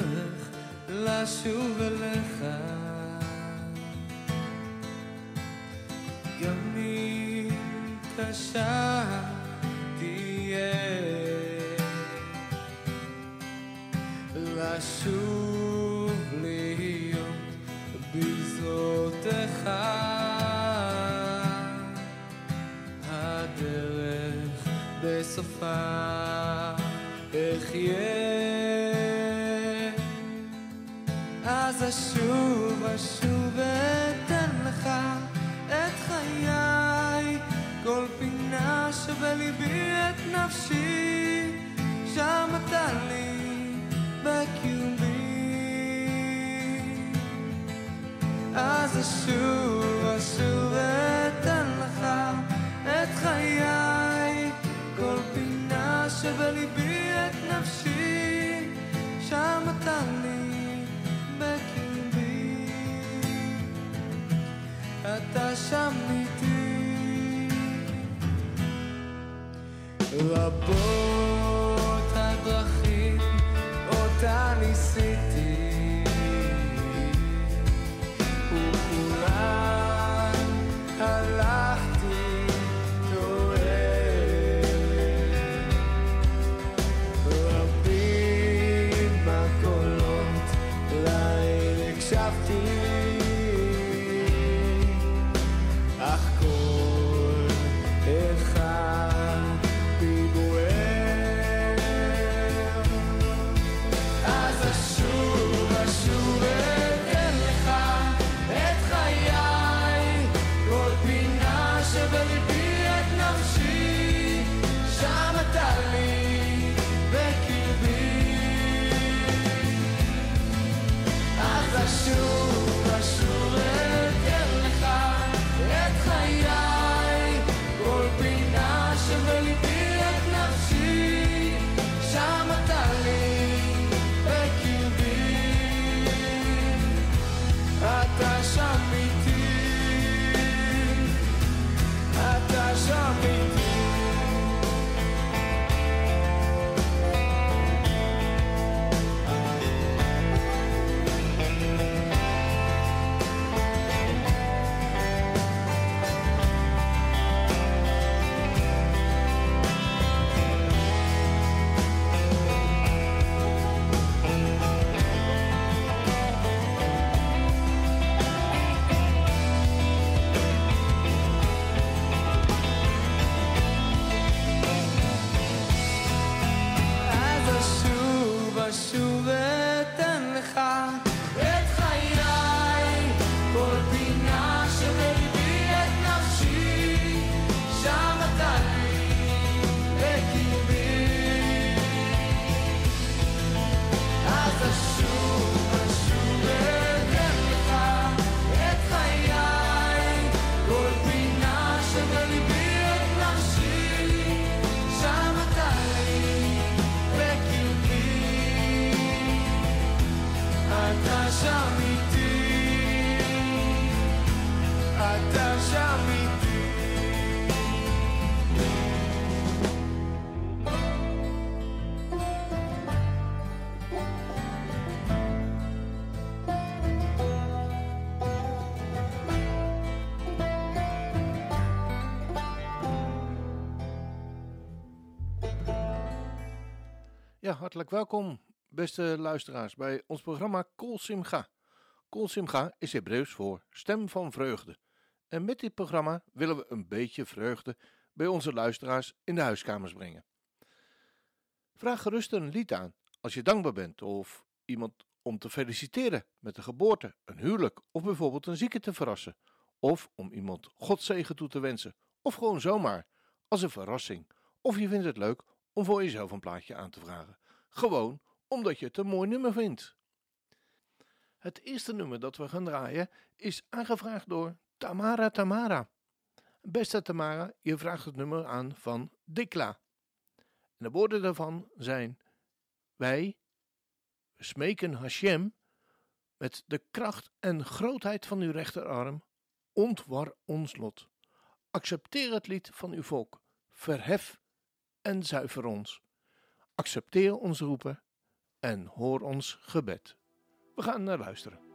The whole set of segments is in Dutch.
הדרך לשוב אליך. גם אם קשה hartelijk welkom, beste luisteraars, bij ons programma Kol Simcha. Kol Simcha is Hebreeuws voor stem van vreugde. En met dit programma willen we een beetje vreugde bij onze luisteraars in de huiskamers brengen. Vraag gerust een lied aan als je dankbaar bent of iemand om te feliciteren met een geboorte, een huwelijk of bijvoorbeeld een zieke te verrassen. Of om iemand Godzegen toe te wensen. Of gewoon zomaar als een verrassing. Of je vindt het leuk om voor jezelf een plaatje aan te vragen. Gewoon omdat je het een mooi nummer vindt. Het eerste nummer dat we gaan draaien is aangevraagd door Tamara Tamara. Beste Tamara, je vraagt het nummer aan van Dikla. En de woorden daarvan zijn: Wij smeken Hashem met de kracht en grootheid van uw rechterarm, ontwar ons lot. Accepteer het lied van uw volk, verhef en zuiver ons. Accepteer ons roepen en hoor ons gebed. We gaan naar luisteren.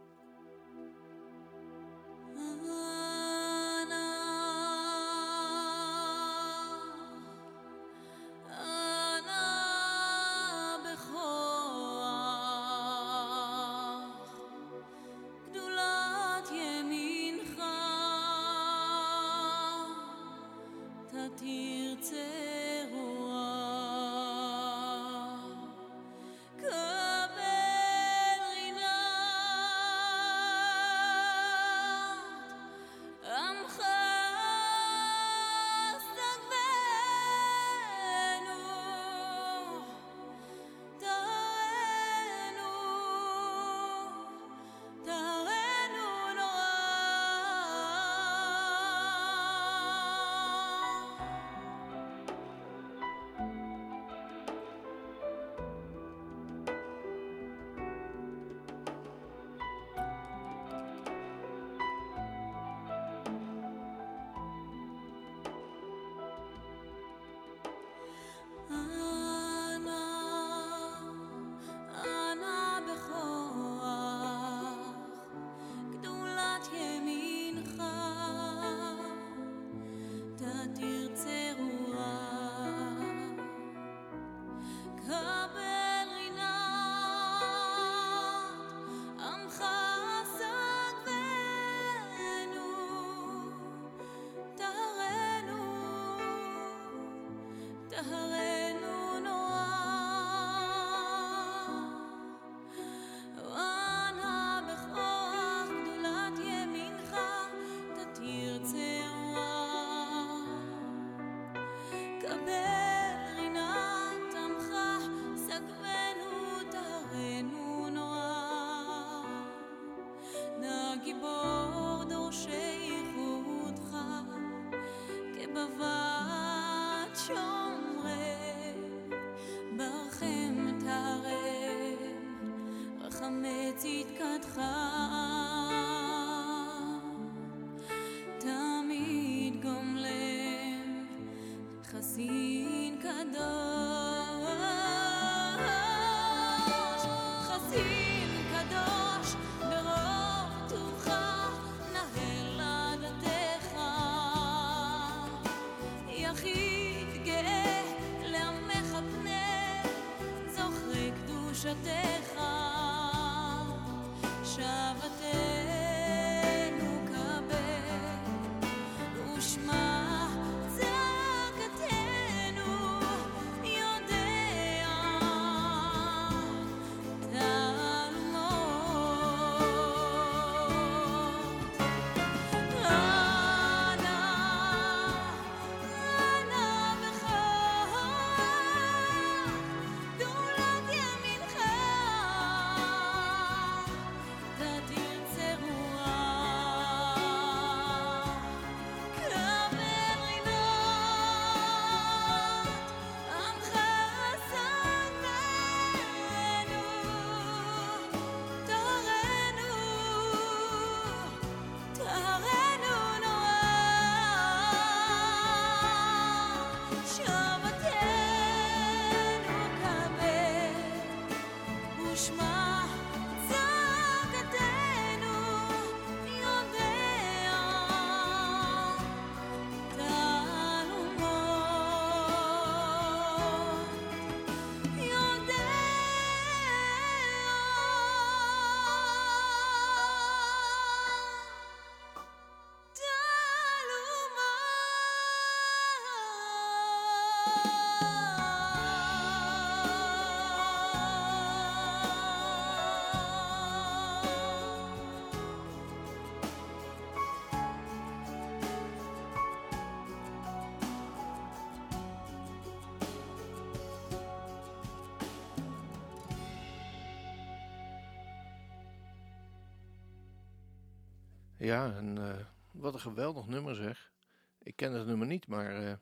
Ja, en eh, wat een geweldig nummer zeg. Ik ken het nummer niet, maar eh,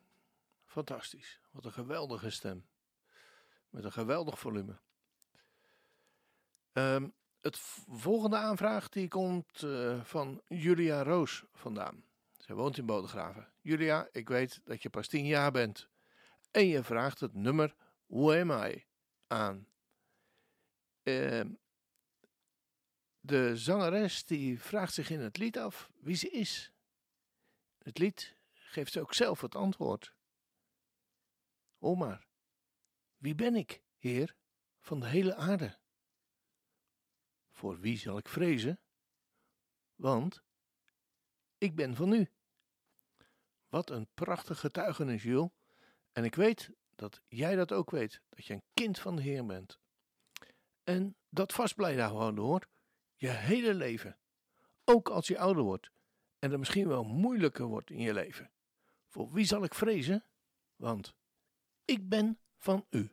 fantastisch. Wat een geweldige stem. Met een geweldig volume. Um, het volgende aanvraag die komt eh, van Julia Roos vandaan. Zij woont in Bodegraven. Julia, ik weet dat je pas tien jaar bent. En je vraagt het nummer Who Am I aan. Um, de zangeres die vraagt zich in het lied af wie ze is. Het lied geeft ze ook zelf het antwoord. O wie ben ik, Heer, van de hele aarde? Voor wie zal ik vrezen? Want ik ben van u. Wat een prachtige getuigenis, Jules. En ik weet dat jij dat ook weet, dat je een kind van de Heer bent. En dat vast blijven houden hoor. Je hele leven. Ook als je ouder wordt en het misschien wel moeilijker wordt in je leven. Voor wie zal ik vrezen? Want ik ben van u.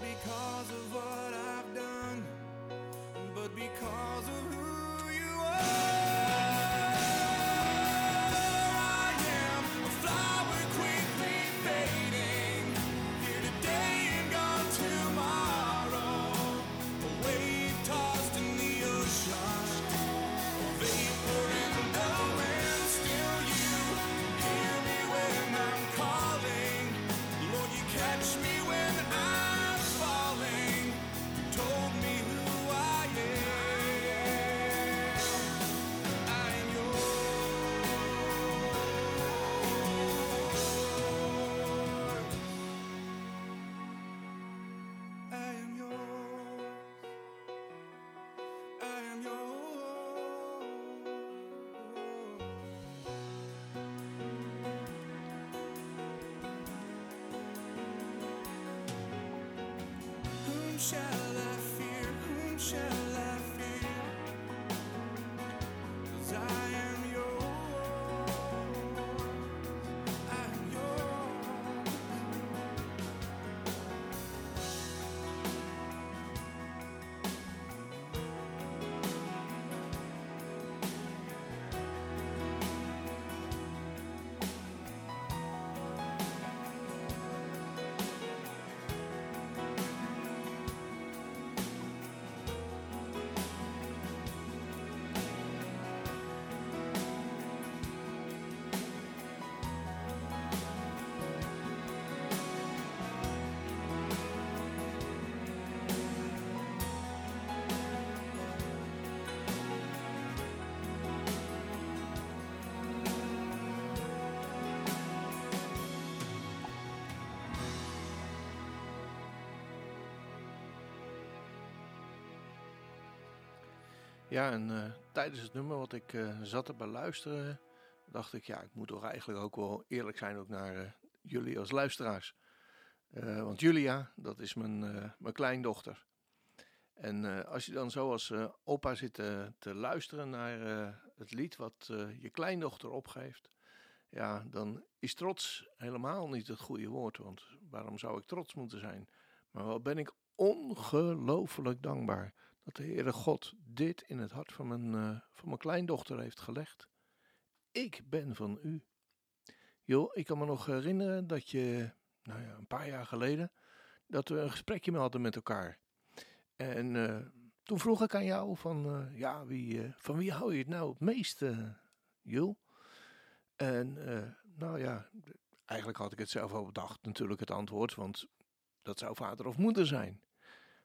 because Ja, en eh, tijdens het nummer wat ik eh, zat te beluisteren, dacht ik, ja, ik moet toch eigenlijk ook wel eerlijk zijn ook naar eh, jullie als luisteraars. Want Julia, dat is mijn, mijn kleindochter. En als je dan zo als opa zit te- te luisteren naar het lied wat je kleindochter opgeeft, ja, dan is trots helemaal niet het goede woord. Want waarom zou ik trots moeten zijn? Maar wel ben ik ongelooflijk dankbaar dat de Heere God dit in het hart van mijn, eh, van mijn kleindochter heeft gelegd. Ik ben van u. Joh, ik kan me nog herinneren dat je, nou ja, een paar jaar geleden, dat we een gesprekje mee hadden met elkaar. En eh, toen vroeg ik aan jou van, eh, ja, wie, van wie hou je het nou het meest, eh Jul? En nou ja, eigenlijk had ik het zelf al bedacht, natuurlijk het antwoord, want dat zou vader of moeder zijn.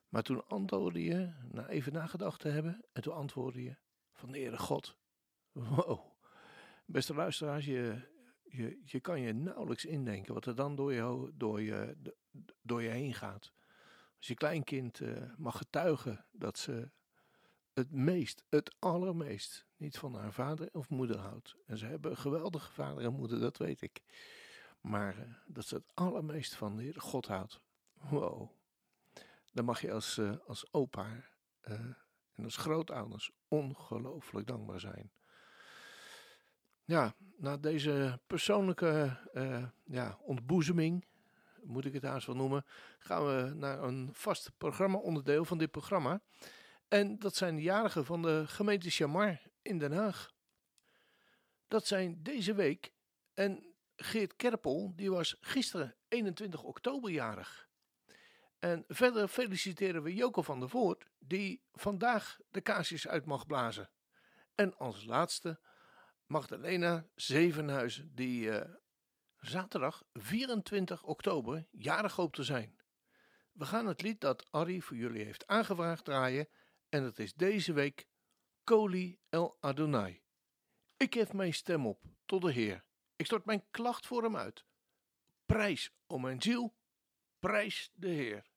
Maar toen antwoordde je, na even nagedacht te hebben, en toen antwoordde je van de Heere God. Wow. Beste luisteraars, je, je, je kan je nauwelijks indenken wat er dan door je, door je, door je heen gaat. Als je kleinkind eh, mag getuigen dat ze het meest, het allermeest, niet van haar vader of moeder houdt. En ze hebben een geweldige vader en moeder, dat weet ik. Maar eh, dat ze het allermeest van de Heere God houdt. Wow. Dan mag je als, eh, als opa eh, en als grootouders ongelooflijk dankbaar zijn. Ja, na deze persoonlijke eh, ja, ontboezeming, moet ik het haast wel noemen, gaan we naar een vast programma-onderdeel van dit programma. En dat zijn de jarigen van de gemeente Chamar in Den Haag. Dat zijn deze week. En Geert Kerpel, die was gisteren 21 oktober jarig. En verder feliciteren we Joko van der Voort, die vandaag de kaarsjes uit mag blazen. En als laatste Magdalena Zevenhuizen, die eh, zaterdag 24 oktober jarig hoopt te zijn. We gaan het lied dat Arrie voor jullie heeft aangevraagd draaien. En dat is deze week Koli El Adonai. Ik geef mijn stem op tot de Heer. Ik stort mijn klacht voor hem uit. Prijs om mijn ziel, prijs de Heer.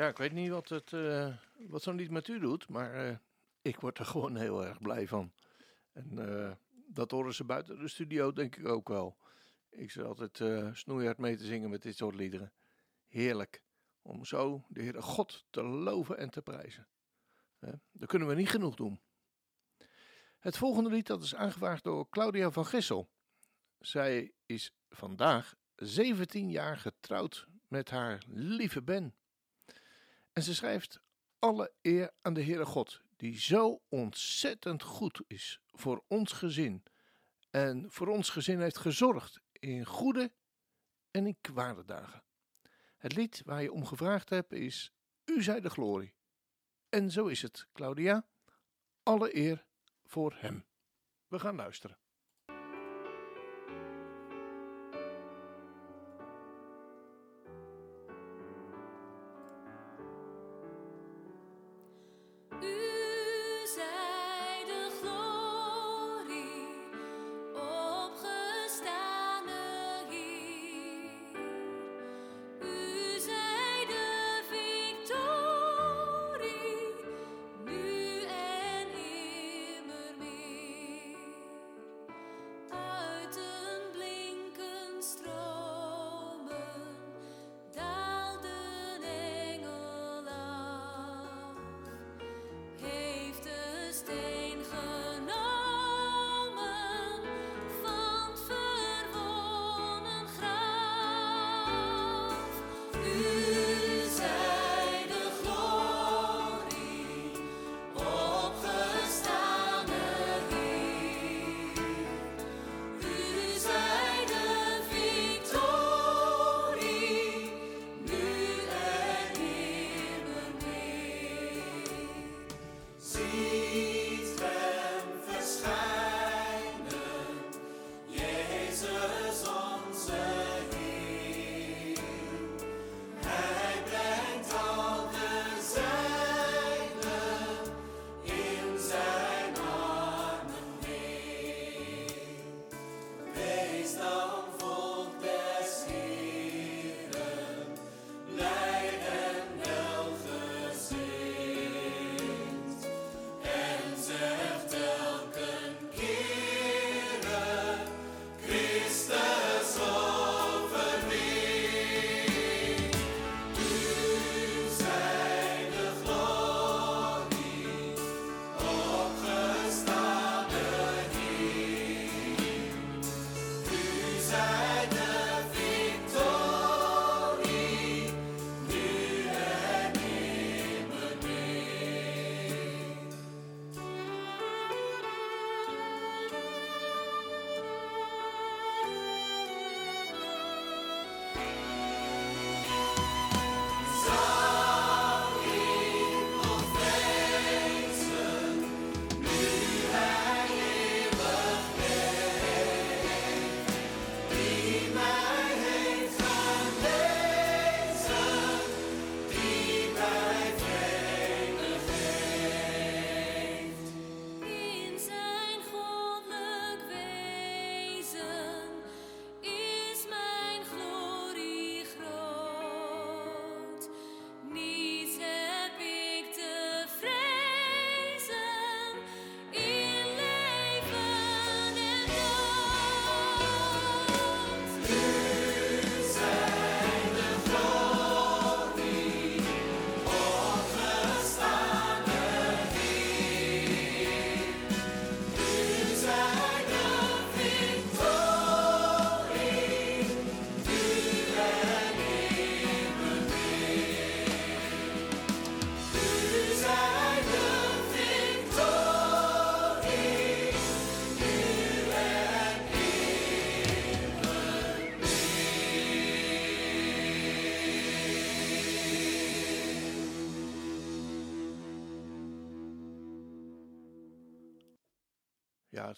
Ja, ik weet niet wat, het, eh, wat zo'n lied met u doet, maar eh, ik word er gewoon heel erg blij van. En eh, dat horen ze buiten de studio denk ik ook wel. Ik zit altijd snoeihard mee te zingen met dit soort liederen. Heerlijk, om zo de Heere God te loven en te prijzen. Hè, dat kunnen we niet genoeg doen. Het volgende lied dat is aangevraagd door Claudia van Gissel. Zij is vandaag 17 jaar getrouwd met haar lieve Ben. En ze schrijft alle eer aan de Heere God, die zo ontzettend goed is voor ons gezin. En voor ons gezin heeft gezorgd in goede en in kwade dagen. Het lied waar je om gevraagd hebt is U zij de glorie. En zo is het, Claudia. Alle eer voor hem. We gaan luisteren.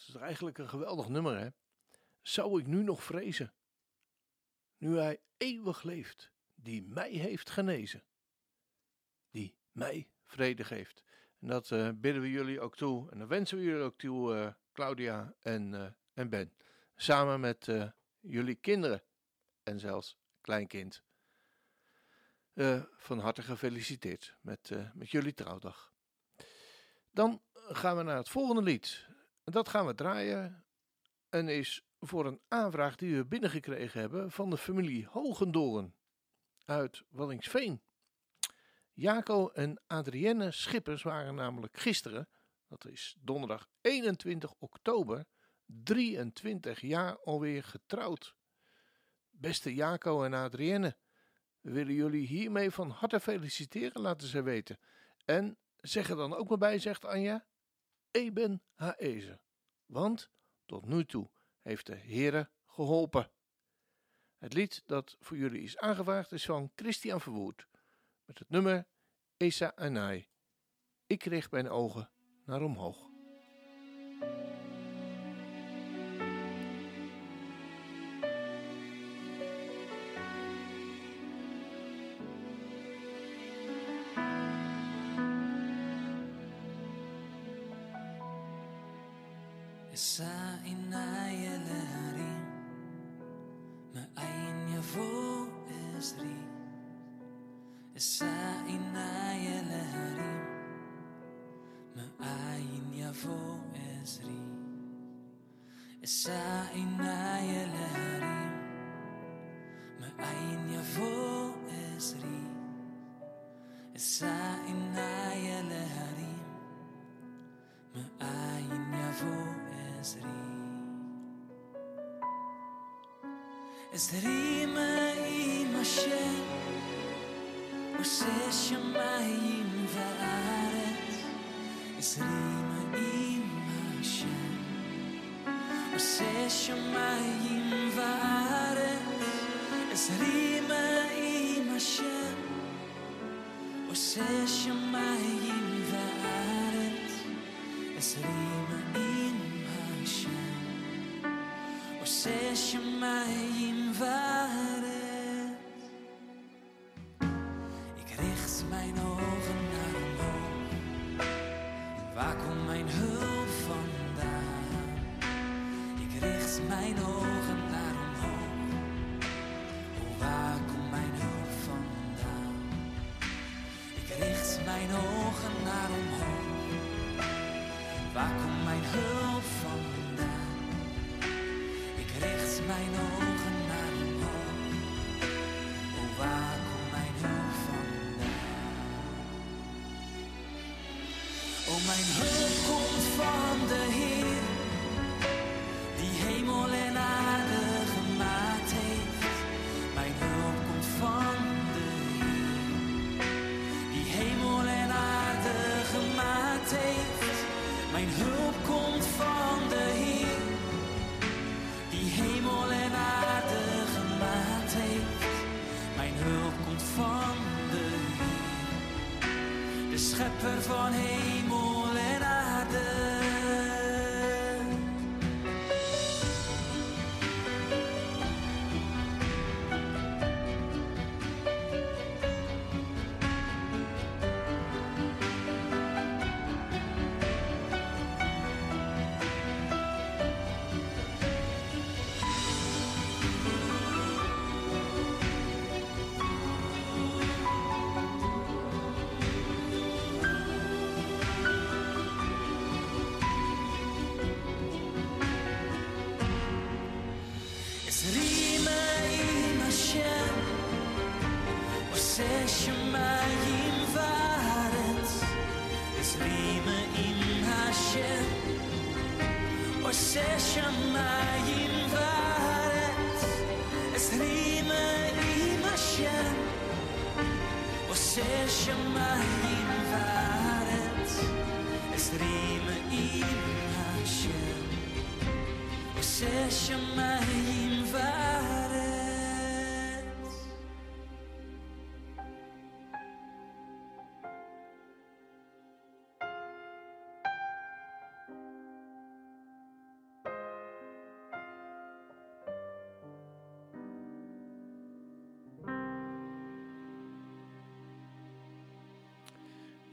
Het is eigenlijk een geweldig nummer, hè? Zou ik nu nog vrezen? Nu hij eeuwig leeft, die mij heeft genezen. Die mij vrede geeft. En dat eh, bidden we jullie ook toe. En dan wensen we jullie ook toe, eh, Claudia en, eh, en Ben. Samen met jullie kinderen. En zelfs kleinkind. Van harte gefeliciteerd met, met jullie trouwdag. Dan gaan we naar het volgende lied. Dat gaan we draaien en is voor een aanvraag die we binnengekregen hebben van de familie Hogendoorn uit Wallingsveen. Jaco en Adrienne Schippers waren namelijk gisteren, dat is donderdag 21 oktober, 23 jaar alweer getrouwd. Beste Jaco en Adrienne, we willen jullie hiermee van harte feliciteren, laten ze weten. En zeg er dan ook maar bij, zegt Anja, Eben Haeze. Want tot nu toe heeft de Heere geholpen. Het lied dat voor jullie is aangevraagd is van Christian Verwoerd met het nummer Esa Anai. Ik richt mijn ogen naar omhoog. sa inayalaan Maainyavu esri Sa inayalaharim Maainyavu esri Sa inayalaharim Maainyavu esri Sa Estarima e Mashem, você chama e invaret. Estarima e Mashem, você chama e invaret. Estarima e Mashem, você chama e invaret. Estarima e Mashem, você chama e. Ik richt mijn ogen naar omhoog Waar komt mijn hulp vandaan? Ik richt mijn ogen naar omhoog Oh, waar komt mijn hulp vandaan? Ik richt mijn ogen naar omhoog Waar komt mijn hulp mijn hulp komt van de Heer, schepper van hemel en aarde.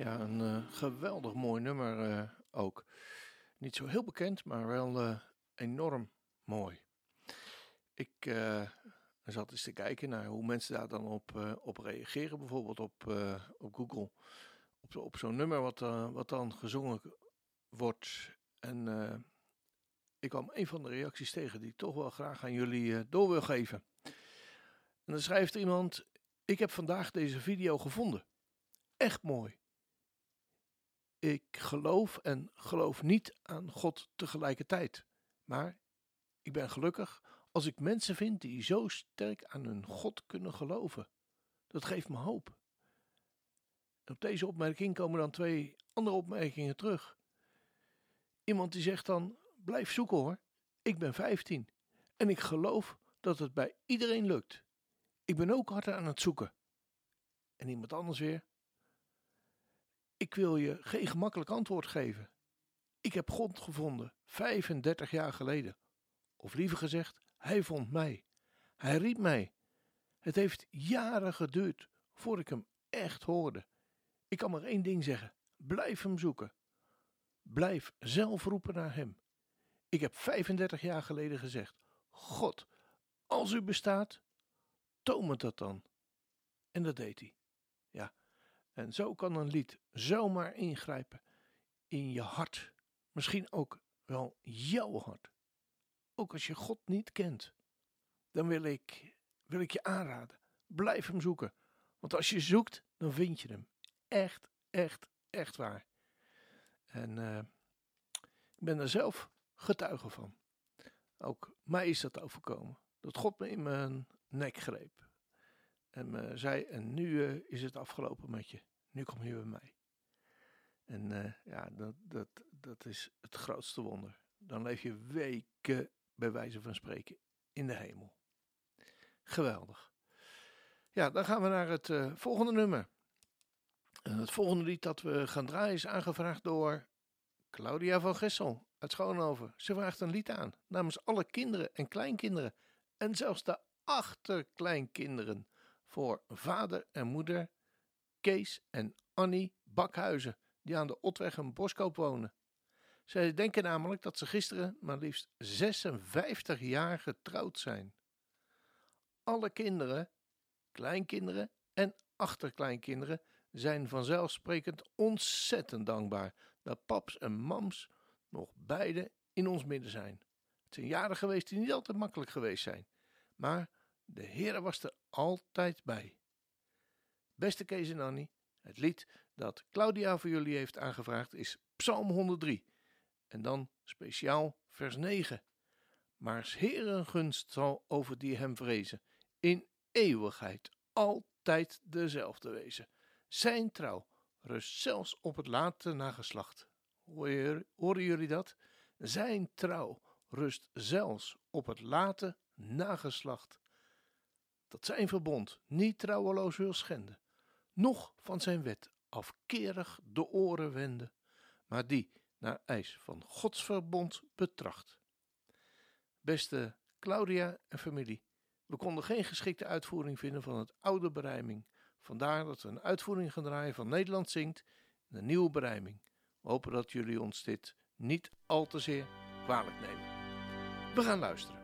Ja, een eh, geweldig mooi nummer eh, ook. Niet zo heel bekend, maar wel eh, enorm mooi. Ik, zat eens te kijken naar hoe mensen daar dan op, op reageren. Bijvoorbeeld op, op Google. Op, op zo'n nummer wat, wat dan gezongen wordt. En ik kwam een van de reacties tegen die ik toch wel graag aan jullie door wil geven. En dan schrijft iemand: Ik heb vandaag deze video gevonden. Echt mooi. Ik geloof en geloof niet aan God tegelijkertijd. Maar ik ben gelukkig als ik mensen vind die zo sterk aan hun God kunnen geloven. Dat geeft me hoop. Op deze opmerking komen dan twee andere opmerkingen terug. Iemand die zegt dan: Blijf zoeken hoor. Ik ben 15 en ik geloof dat het bij iedereen lukt. Ik ben ook hard aan het zoeken. En iemand anders weer: Ik wil je geen gemakkelijk antwoord geven. Ik heb God gevonden 35 jaar geleden. Of liever gezegd, hij vond mij. Hij riep mij. Het heeft jaren geduurd voor ik hem echt hoorde. Ik kan maar één ding zeggen: blijf hem zoeken. Blijf zelf roepen naar hem. Ik heb 35 jaar geleden gezegd: God, als u bestaat, toon het dat dan. En dat deed hij. Ja, en zo kan een lied zomaar ingrijpen in je hart. Misschien ook wel jouw hart. Ook als je God niet kent, dan wil ik, wil ik je aanraden. Blijf hem zoeken. Want als je zoekt, dan vind je hem. Echt, echt, echt waar. En eh, ik ben er zelf getuige van. Ook mij is dat overkomen. Dat God me in mijn nek greep. En zei, en nu eh, is het afgelopen met je. Nu kom je bij mij. En eh, ja, dat, dat, dat is het grootste wonder. Dan leef je weken, bij wijze van spreken, in de hemel. Geweldig. Ja, dan gaan we naar het eh, volgende nummer. En het volgende lied dat we gaan draaien is aangevraagd door Claudia van Gessel uit Schoonhoven. Ze vraagt een lied aan namens alle kinderen en kleinkinderen en zelfs de achterkleinkinderen voor vader en moeder Kees en Annie Bakhuizen, die aan de Otweg en Boskoop wonen. Zij denken namelijk dat ze gisteren maar liefst 56 jaar getrouwd zijn. Alle kinderen, kleinkinderen en achterkleinkinderen zijn vanzelfsprekend ontzettend dankbaar dat paps en mams nog beide in ons midden zijn. Het zijn jaren geweest die niet altijd makkelijk geweest zijn, maar de Heer was er altijd bij. Beste Kees en Annie, het lied dat Claudia voor jullie heeft aangevraagd is Psalm 103 en dan speciaal vers 9. Maar Heeren gunst zal over die hem vrezen, in eeuwigheid altijd dezelfde wezen. Zijn trouw rust zelfs op het late nageslacht. Horen jullie dat? Zijn trouw rust zelfs op het late nageslacht. Dat zijn verbond niet trouweloos wil schenden, noch van zijn wet afkerig de oren wenden, maar die naar eis van Gods verbond betracht. Beste Claudia en familie, we konden geen geschikte uitvoering vinden van het oude berijming. Vandaar dat we een uitvoering gaan draaien van Nederland zingt in een nieuwe berijming. Hopen dat jullie ons dit niet al te zeer kwalijk nemen. We gaan luisteren.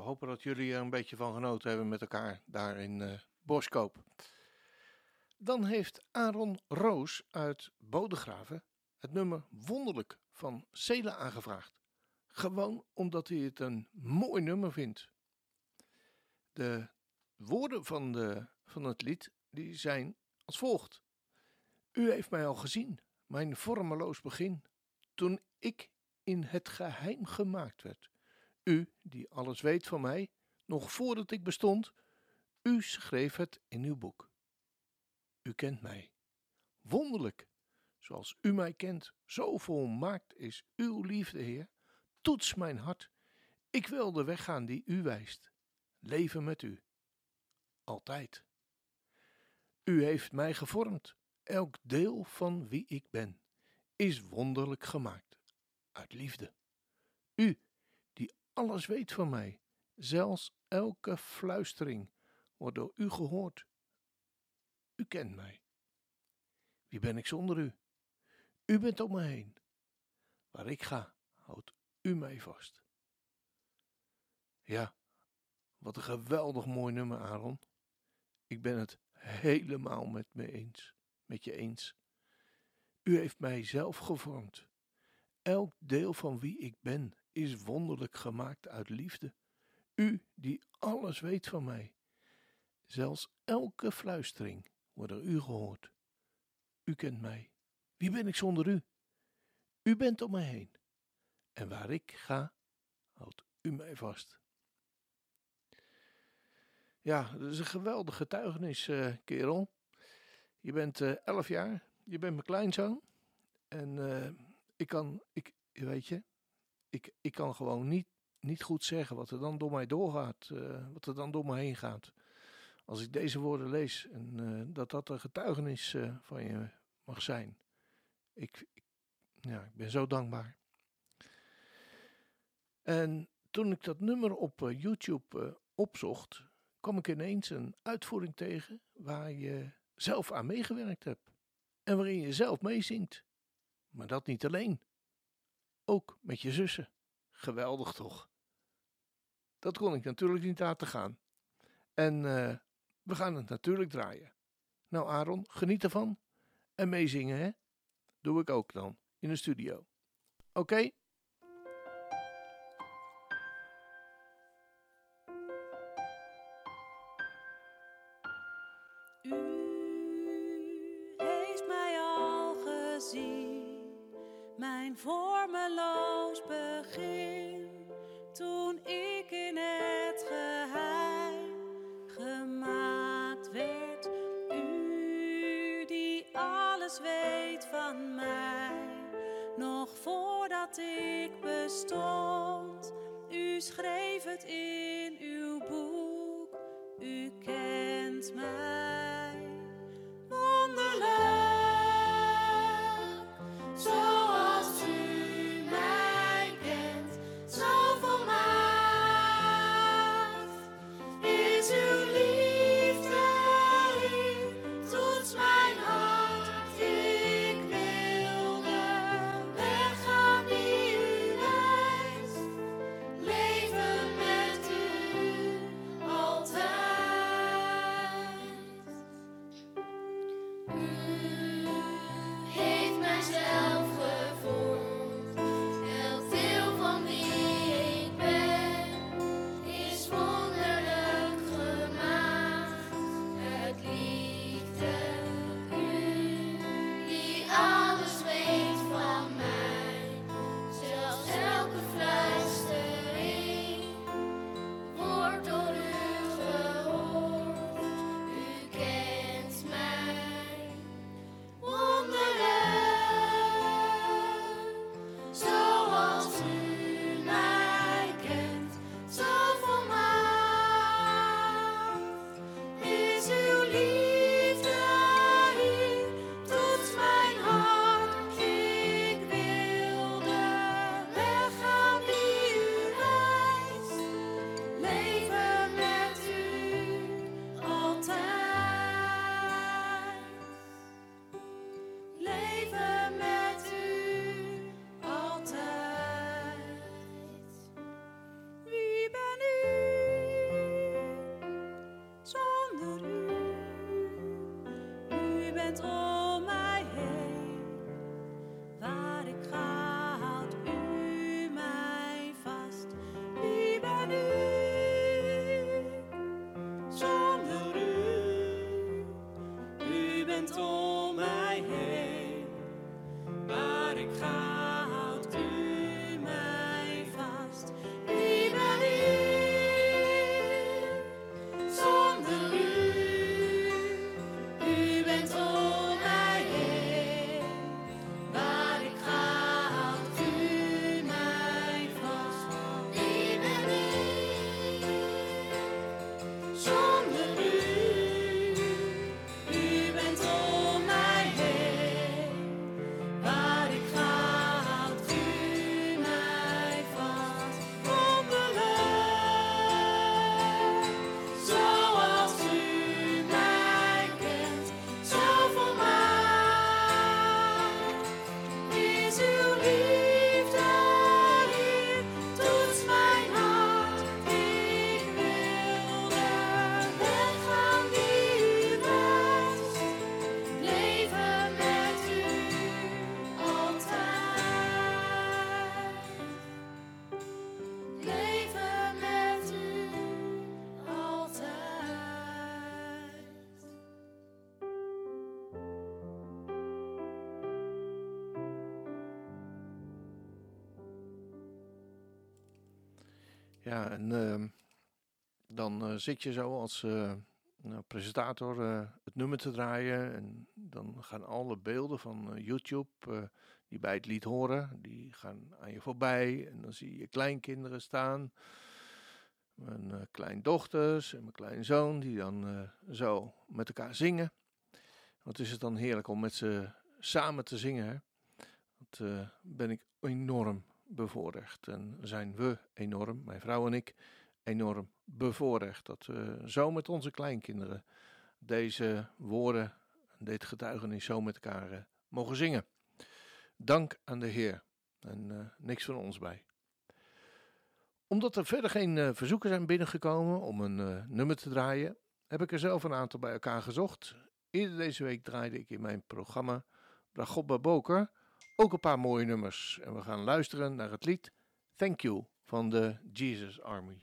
Hopen dat jullie er een beetje van genoten hebben met elkaar daar in eh Boskoop. Dan heeft Aaron Roos uit Bodegraven het nummer Wonderlijk van Cela aangevraagd. Gewoon omdat hij het een mooi nummer vindt. De woorden van, de, van het lied die zijn als volgt. U heeft mij al gezien, mijn vormeloos begin, toen ik in het geheim gemaakt werd. U, die alles weet van mij, nog voordat ik bestond, u schreef het in uw boek. U kent mij. Wonderlijk, zoals u mij kent, zo volmaakt is uw liefde, Heer. Toets mijn hart. Ik wil de weg gaan die u wijst. Leven met u. Altijd. U heeft mij gevormd. Elk deel van wie ik ben is wonderlijk gemaakt. Uit liefde. U, alles weet van mij, zelfs elke fluistering wordt door u gehoord. U kent mij. Wie ben ik zonder u? U bent om me heen. Waar ik ga, houdt u mij vast. Ja, wat een geweldig mooi nummer, Aaron. Ik ben het helemaal met me eens, met je eens. U heeft mij zelf gevormd. Elk deel van wie ik ben is wonderlijk gemaakt uit liefde. U die alles weet van mij. Zelfs elke fluistering wordt door u gehoord. U kent mij. Wie ben ik zonder u? U bent om me heen. En waar ik ga, houdt u mij vast. Ja, dat is een geweldige getuigenis, eh, kerel. Je bent eh, elf jaar, je bent mijn kleinzoon. En eh, ik kan, ik, weet je, ik, ik kan gewoon niet, niet goed zeggen wat er dan door mij doorgaat, eh, wat er dan door me heen gaat. Als ik deze woorden lees en eh, dat dat een getuigenis eh, van je mag zijn. Ik, ik, ja, ik ben zo dankbaar. En toen ik dat nummer op YouTube opzocht, kwam ik ineens een uitvoering tegen waar je zelf aan meegewerkt hebt. En waarin je zelf meezingt. Maar dat niet alleen. Ook met je zussen. Geweldig toch? Dat kon ik natuurlijk niet laten gaan. En eh, we gaan het natuurlijk draaien. Nou Aaron, geniet ervan. En meezingen hè? Doe ik ook dan, in de studio. Oké? Nog voordat ik bestond. U schreef het in uw boek, u kent mij. Ja, en ehm, dan eh, zit je zo als eh, nou, presentator eh, het nummer te draaien. En dan gaan alle beelden van YouTube die bij het lied horen, die gaan aan je voorbij. En dan zie je kleinkinderen staan. Mijn kleindochters en mijn kleinzoon, die dan zo met elkaar zingen. Wat is het dan heerlijk om met ze samen te zingen. Hè? Dat ben ik enorm bevoorrecht. En zijn we enorm, mijn vrouw en ik, enorm bevoorrecht. Dat we zo met onze kleinkinderen deze woorden, dit getuigenis zo met elkaar eh, mogen zingen. Dank aan de Heer. En eh, niks van ons bij. Omdat er verder geen eh, verzoeken zijn binnengekomen om een nummer te draaien, heb ik er zelf een aantal bij elkaar gezocht. Eerder deze week draaide ik in mijn programma Bragobba Boker ook een paar mooie nummers. En we gaan luisteren naar het lied Thank You van de Jesus Army.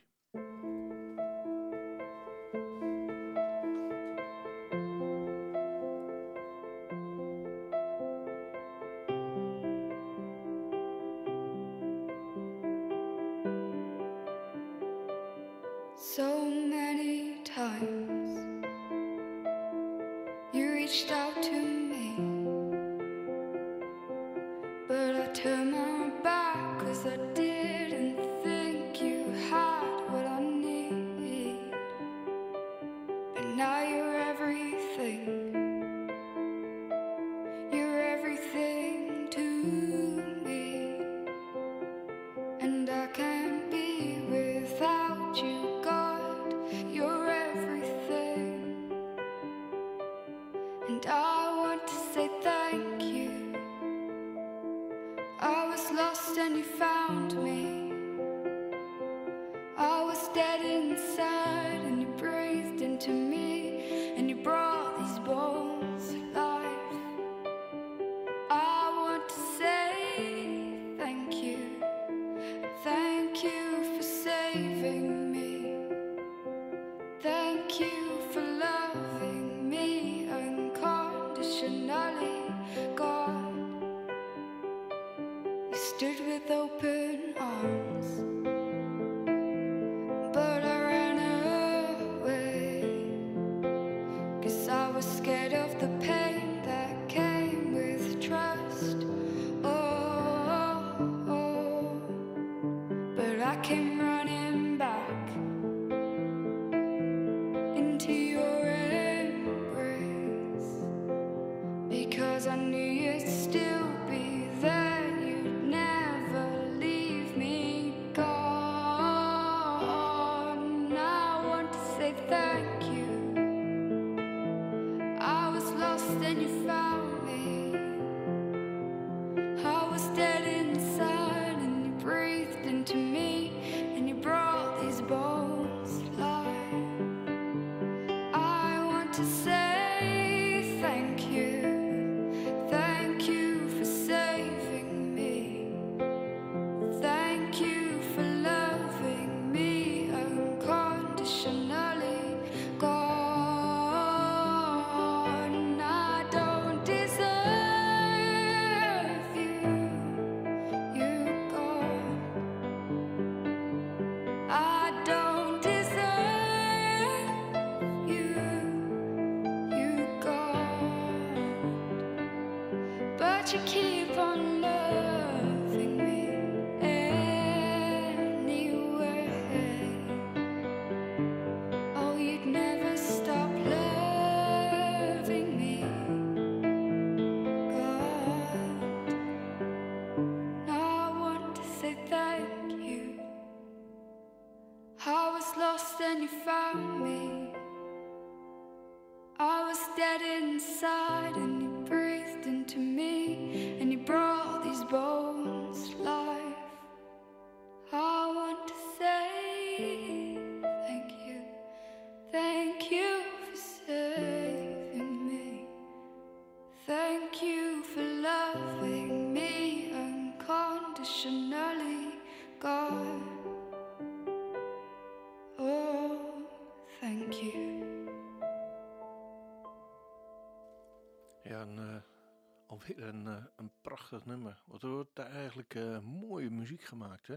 You keep prachtig nummer. Wat wordt daar eigenlijk eh, mooie muziek gemaakt, hè?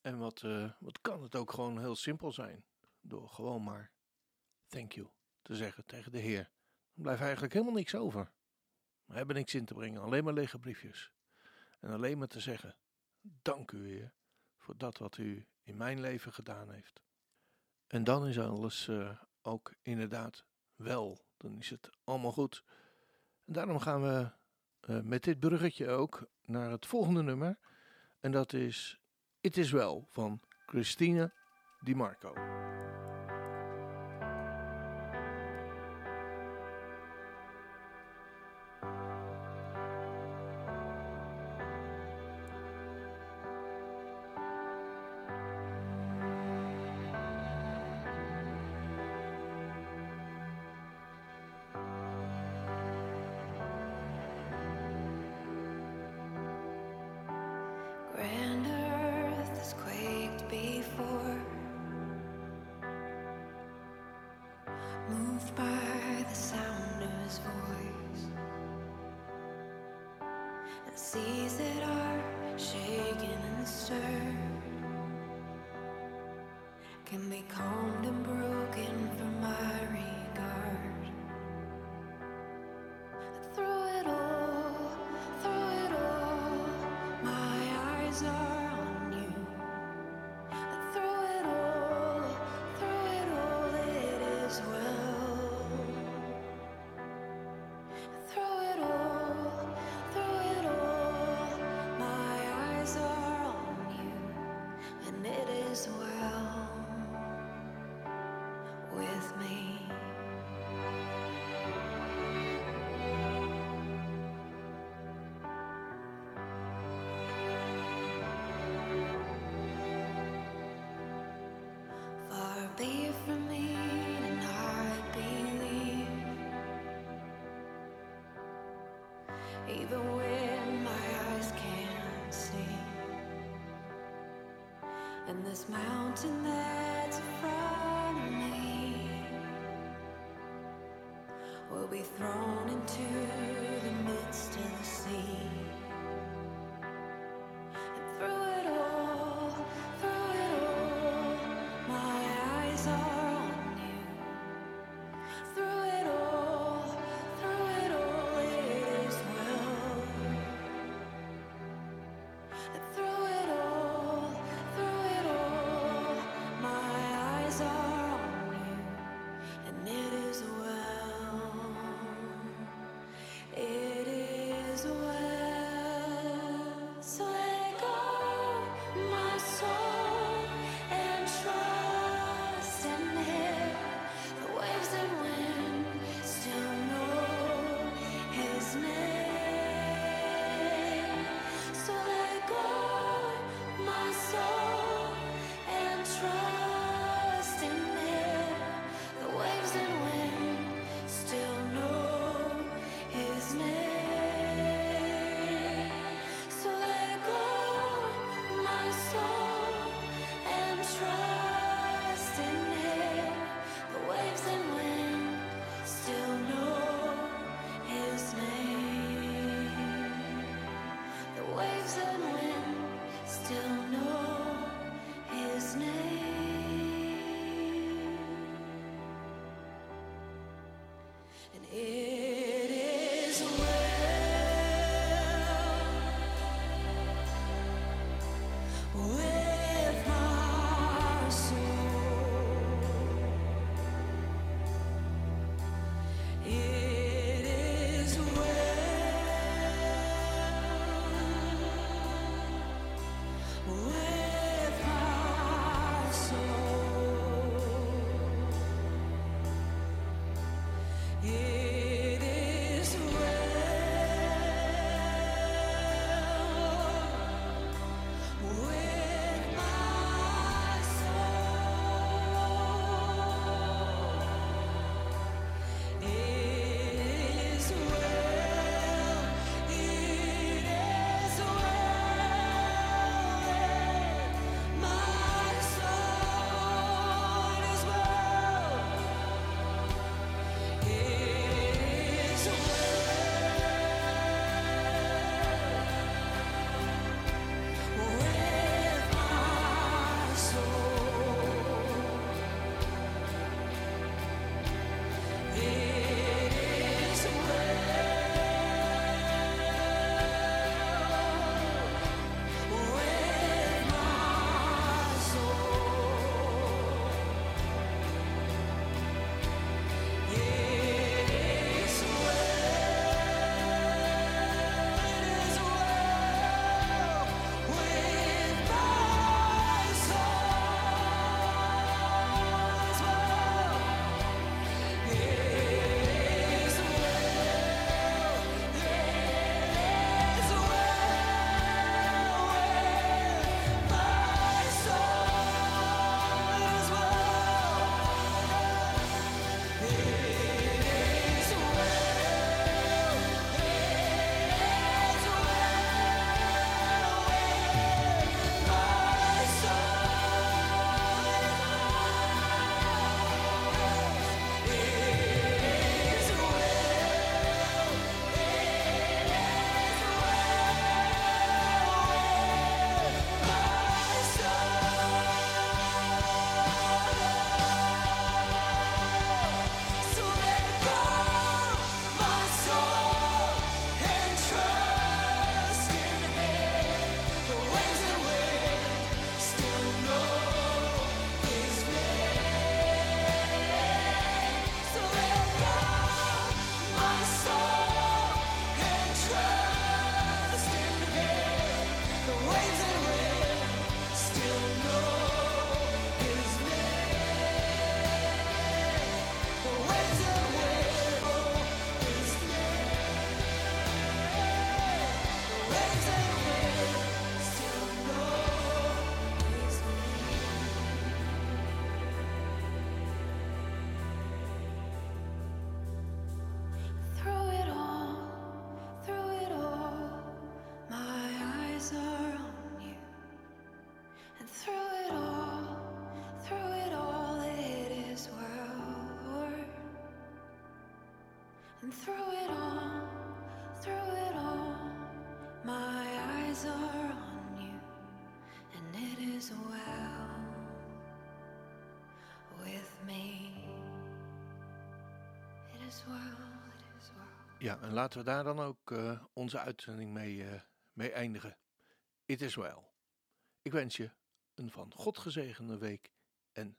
En wat, eh, wat kan het ook gewoon heel simpel zijn. Door gewoon maar thank you te zeggen tegen de Heer. Dan blijft eigenlijk helemaal niks over. We hebben niks in te brengen, alleen maar lege briefjes. En alleen maar te zeggen, dank u Heer, voor dat wat u in mijn leven gedaan heeft. En dan is alles eh, ook inderdaad wel. Dan is het allemaal goed. En daarom gaan we eh, met dit bruggetje ook naar het volgende nummer. En dat is It Is Well van Christine Di Marco. Will be thrown into the midst of the sea. Ja, en laten we daar dan ook eh, onze uitzending mee, eh, mee eindigen. It is well. Ik wens je een van God gezegende week en